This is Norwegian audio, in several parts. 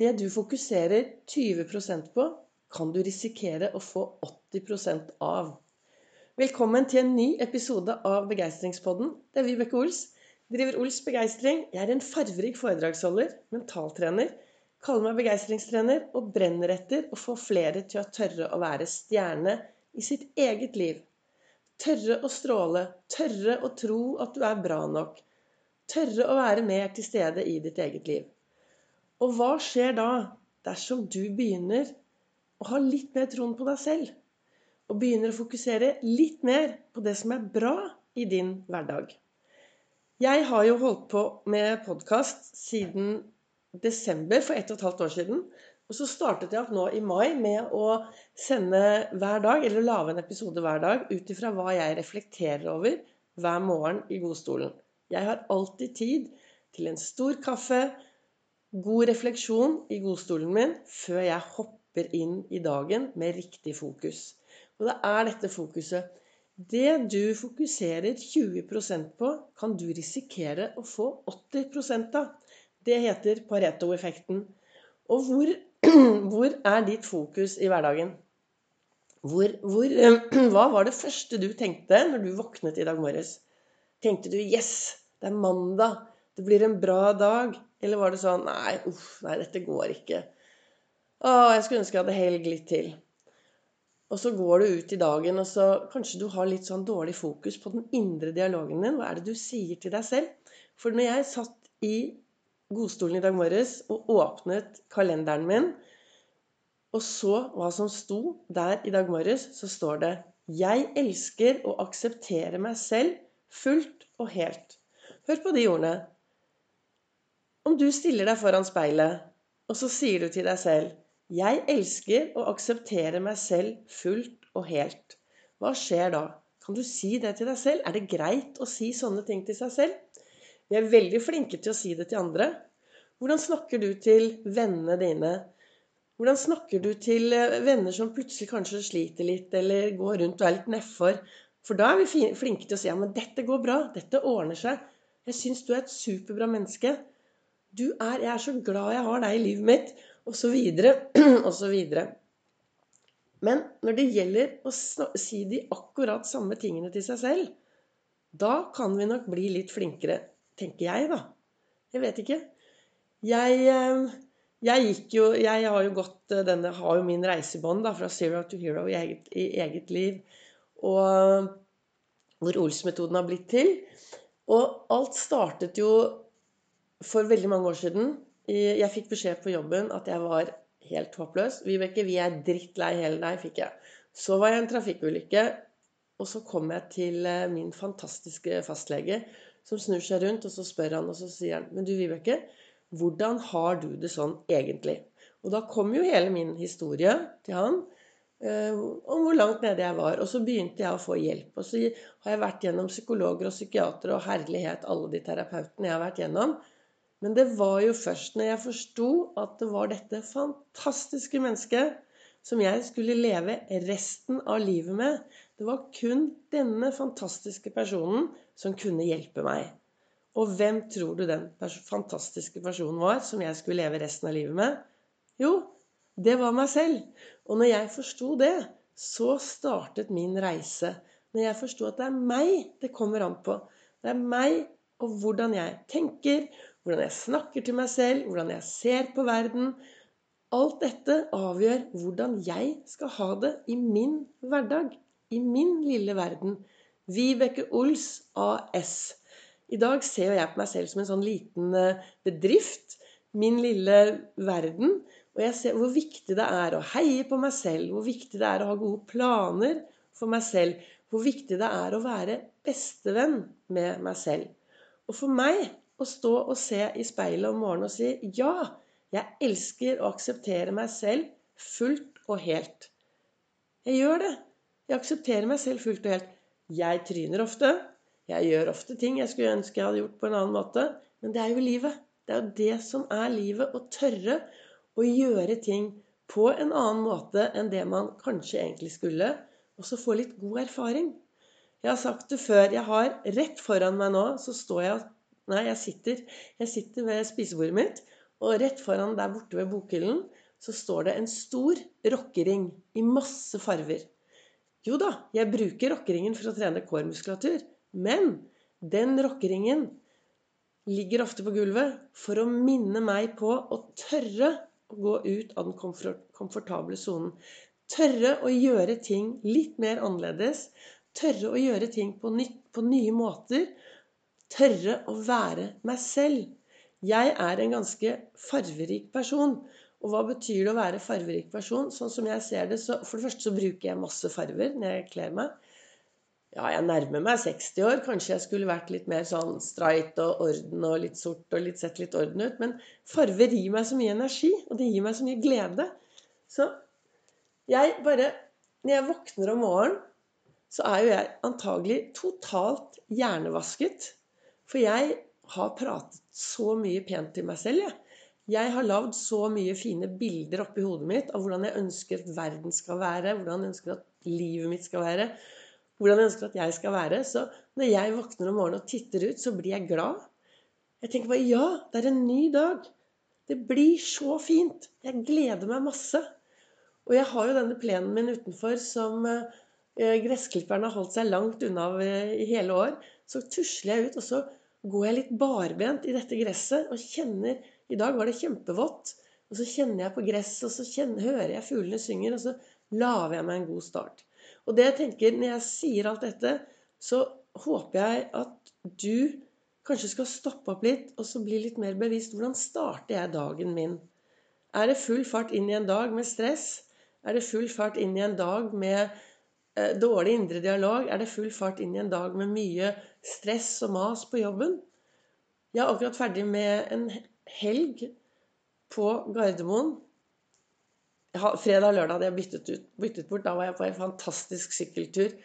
Det du fokuserer 20% på, kan du risikere å få 80% av. Velkommen til en ny episode av Begeistringspodden. Det er Vibeke Ols. Driver Ols Begeistring. Jeg er en farverik foredragsholder, mentaltrener. Kaller meg begeistringstrener og brenner etter å få flere til å tørre å være stjerne i sitt eget liv. Tørre å stråle. Tørre å tro at du er bra nok. Tørre å være mer til stede i ditt eget liv. Og hva skjer da dersom du begynner å ha litt mer troen på deg selv? Og begynner å fokusere litt mer på det som er bra i din hverdag? Jeg har jo holdt på med podkast siden desember for ett og et halvt år siden. Og så startet jeg opp nå i mai med å sende hver dag, eller lage en episode hver dag ut ifra hva jeg reflekterer over hver morgen i godstolen. Jeg har alltid tid til en stor kaffe, god refleksjon i godstolen min før jeg hopper inn i dagen med riktig fokus. Og det er dette fokuset. Det du fokuserer 20% på, kan du risikere å få 80 av. Det heter Pareto-effekten. Og hvor, hvor, er ditt fokus i hverdagen? Hvor, hvor, hva var det første du tenkte når du våknet i dag morges? Tenkte du 'yes, det er mandag. Det blir en bra dag. Eller var det sånn Nei, uff, nei, dette går ikke. Å, jeg skulle ønske jeg hadde helg litt til. Og så går du ut i dagen, og så kanskje du har litt sånn dårlig fokus på den indre dialogen din. Hva er det du sier til deg selv? For når jeg satt i godstolen i dag morges og åpnet kalenderen min, og så hva som sto der i dag morges, så står det 'Jeg elsker å akseptere meg selv fullt og helt'. Hør på de ordene. Om du stiller deg foran speilet, og så sier du til deg selv 'Jeg elsker å akseptere meg selv fullt og helt'. Hva skjer da? Kan du si det til deg selv? Er det greit å si sånne ting til seg selv? Vi er veldig flinke til å si det til andre. Hvordan snakker du til vennene dine? Hvordan snakker du til eh, venner som plutselig kanskje sliter litt, eller går rundt og er litt nedfor? For da er vi flinke til å si ja, men dette går bra, dette ordner seg. Jeg syns du er et superbra menneske. Du er, jeg er så glad jeg har deg i livet mitt. Og så videre, og så videre. Men når det gjelder å si de akkurat samme tingene til seg selv, da kan vi nok bli litt flinkere. Tenker jeg, da. Jeg vet ikke. Jeg, eh, jeg gikk jo Jeg har jo gått eh, denne Har jo min reisebånd da, fra zero to hero i eget, i eget liv. Og hvor Ols-metoden har blitt til. Og alt startet jo for veldig mange år siden. Jeg fikk beskjed på jobben at jeg var helt håpløs. Vibeke, vi er drittlei hele deg, fikk jeg. Så var jeg i en trafikkulykke, og så kom jeg til eh, min fantastiske fastlege, som snur seg rundt, og så spør han, og så sier han Men du, Vibeke, hvordan har du det sånn egentlig? Og da kom jo hele min historie til han. Eh, om hvor langt nede jeg var. Og så begynte jeg å få hjelp. Og så har jeg vært gjennom psykologer og psykiatere og herlighet, alle de terapeutene jeg har vært gjennom. Men det var jo først når jeg forsto at det var dette fantastiske mennesket som jeg skulle leve resten av livet med. Det var kun denne fantastiske personen som kunne hjelpe meg. Og hvem tror du den fantastiske personen var som jeg skulle leve resten av livet med? Jo, det var meg selv. Og når jeg forsto det, så startet min reise. Når jeg forsto at det er meg det kommer an på. Det er meg og hvordan jeg tenker, hvordan jeg snakker til meg selv, hvordan jeg ser på verden. Alt dette avgjør hvordan jeg skal ha det i min hverdag. I min lille verden. Vibeke Ols AS. I dag ser jeg på meg selv som en sånn liten eh, bedrift. Min lille verden. Og jeg ser hvor viktig det er å heie på meg selv, hvor viktig det er å ha gode planer for meg selv, hvor viktig det er å være bestevenn med meg selv. Og for meg å stå og se i speilet om morgenen og si ja, jeg elsker å akseptere meg selv fullt og helt. Jeg gjør det. Jeg aksepterer meg selv fullt og helt. Jeg tryner ofte. Jeg gjør ofte ting jeg skulle ønske jeg hadde gjort på en annen måte. Men det er jo livet. Det er jo det som er livet. Å tørre å gjøre ting på en annen måte enn det man kanskje egentlig skulle, og så få litt god erfaring. Jeg har sagt det før. Jeg har rett foran meg nå så står jeg Nei, jeg sitter, jeg sitter ved spisebordet mitt, Og rett foran der borte ved bokhyllen så står det en stor rockering i masse farver. Jo da, jeg bruker rockeringen for å trene kårmuskulatur. Men den rockeringen ligger ofte på gulvet for å minne meg på å tørre å gå ut av den komfortable sonen. Tørre å gjøre ting litt mer annerledes. Tørre å gjøre ting på, nytt, på nye måter. Tørre å være meg selv. Jeg er en ganske farverik person. Og hva betyr det å være farverik person? Sånn som jeg ser det, så For det første så bruker jeg masse farver når jeg kler meg. Ja, jeg nærmer meg 60 år. Kanskje jeg skulle vært litt mer sånn streit og orden og litt sort og litt sett litt orden ut. Men farver gir meg så mye energi, og det gir meg så mye glede. Så jeg bare Når jeg våkner om morgenen, så er jo jeg antagelig totalt hjernevasket. For jeg har pratet så mye pent til meg selv, jeg. Jeg har lagd så mye fine bilder oppi hodet mitt av hvordan jeg ønsker at verden skal være, hvordan jeg ønsker at livet mitt skal være, hvordan jeg ønsker at jeg skal være. Så når jeg våkner om morgenen og titter ut, så blir jeg glad. Jeg tenker bare ja, det er en ny dag. Det blir så fint. Jeg gleder meg masse. Og jeg har jo denne plenen min utenfor som eh, gressklipperen har holdt seg langt unna i hele år. Så tusler jeg ut, og så går jeg litt barbent i dette gresset og kjenner I dag var det kjempevått. Og så kjenner jeg på gresset, og så kjenner, hører jeg fuglene synger, og så lager jeg meg en god start. Og det jeg tenker, når jeg sier alt dette, så håper jeg at du kanskje skal stoppe opp litt og så bli litt mer bevisst. Hvordan starter jeg dagen min? Er det full fart inn i en dag med stress? Er det full fart inn i en dag med dårlig indre dialog, er det full fart inn i en dag med mye stress og mas på jobben. Jeg er akkurat ferdig med en helg på Gardermoen. Fredag og lørdag hadde jeg byttet, ut, byttet bort. Da var jeg på en fantastisk sykkeltur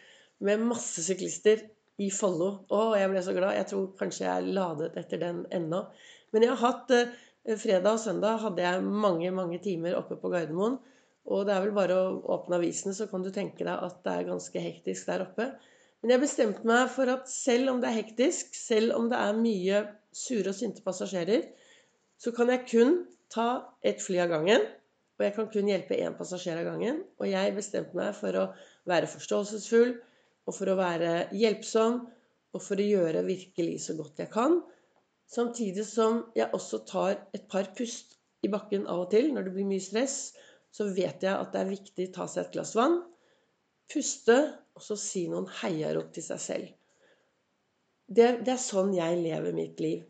med masse syklister i Follo. Å, jeg ble så glad. Jeg tror kanskje jeg er ladet etter den ennå. Men jeg har hatt eh, fredag og søndag hadde jeg mange, mange timer oppe på Gardermoen. Og det er vel bare å åpne avisene, så kan du tenke deg at det er ganske hektisk der oppe. Men jeg bestemte meg for at selv om det er hektisk, selv om det er mye sure og sinte passasjerer, så kan jeg kun ta ett fly av gangen. Og jeg kan kun hjelpe én passasjer av gangen. Og jeg bestemte meg for å være forståelsesfull, og for å være hjelpsom, og for å gjøre virkelig så godt jeg kan. Samtidig som jeg også tar et par pust i bakken av og til når det blir mye stress så vet jeg at det er viktig å ta seg et glass vann, puste, og så si noen heiarop til seg selv. Det, det, er sånn jeg lever mitt liv.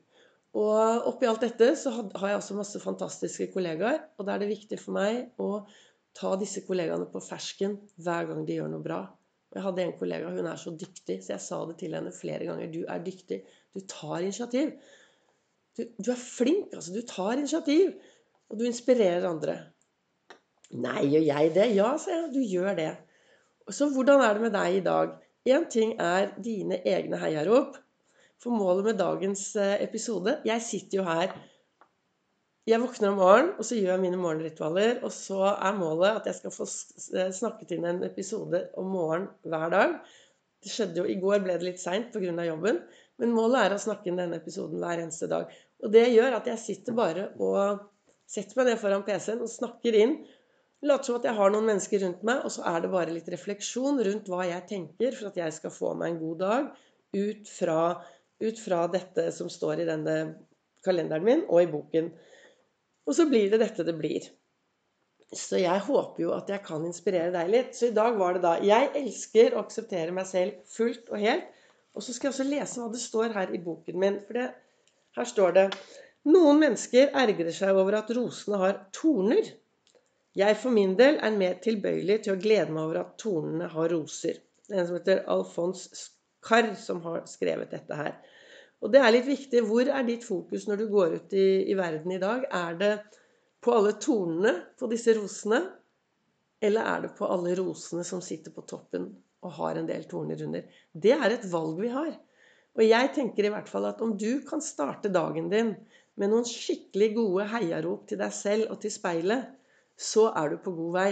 Og oppi alt dette så har jeg også masse fantastiske kollegaer. Og da er det viktig for meg å ta disse kollegaene på fersken hver gang de gjør noe bra. Jeg hadde en kollega, hun er så dyktig, så jeg sa det til henne flere ganger. Du er dyktig. Du tar initiativ. Du, du er flink, altså. Du tar initiativ. Og du inspirerer andre. Nei, gjør jeg det? Ja, sa jeg. Du gjør det. Så hvordan er det med deg i dag? Én ting er dine egne heiarop. For målet med dagens eh, episode Jeg sitter jo her. Jeg våkner om morgenen, og så gjør jeg mine morgenritualer. Og så er målet at jeg skal få snakket inn en episode om morgenen hver dag. Det skjedde jo I går ble det litt seint pga. jobben. Men målet er å snakke inn denne episoden hver eneste dag. Og det gjør at jeg sitter bare og setter meg ned foran PC-en og snakker inn Later som at jeg har noen mennesker rundt meg, og så er det bare litt refleksjon rundt hva jeg tenker for at jeg skal få meg en god dag ut fra, ut fra dette som står i denne kalenderen min og i boken. Og så blir det dette det blir. Så jeg håper jo at jeg kan inspirere deg litt. Så i dag var det da Jeg elsker å akseptere meg selv fullt og helt. Og så skal jeg også lese hva det står her i boken min. For det, her står det Noen mennesker ergrer seg over at rosene har torner. Jeg for min del er mer tilbøyelig til å glede meg over at tornene har roser. Det er en som heter Alfons Carr, som har skrevet dette her. Og det er litt viktig. Hvor er ditt fokus når du går ut i, i verden i dag? Er det på alle tornene på disse rosene? Eller er det på alle rosene som sitter på toppen og har en del torner under? Det er et valg vi har. Og jeg tenker i hvert fall at om du kan starte dagen din med noen skikkelig gode heiarop til deg selv og til speilet, så er du på god vei.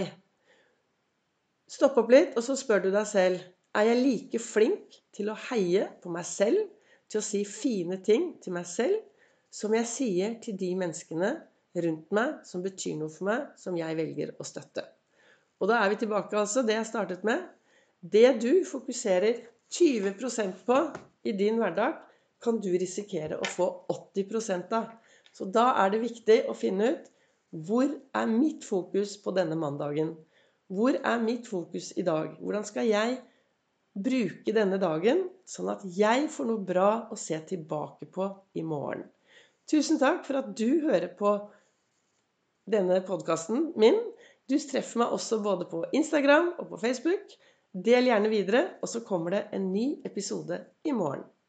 Stopp opp litt, og så spør du deg selv er jeg like flink til å heie på meg selv, til å si fine ting til meg selv, som jeg sier til de menneskene rundt meg som betyr noe for meg, som jeg velger å støtte. Og da er vi tilbake, altså, det jeg startet med. Det du fokuserer 20% på i din hverdag, kan du risikere å få 80 av. Så da er det viktig å finne ut hvor er mitt fokus på denne mandagen? Hvor er mitt fokus i dag? Hvordan skal jeg bruke denne dagen sånn at jeg får noe bra å se tilbake på i morgen? Tusen takk for at du hører på denne podkasten min. Du treffer meg også både på Instagram og på Facebook. Del gjerne videre, og så kommer det en ny episode i morgen.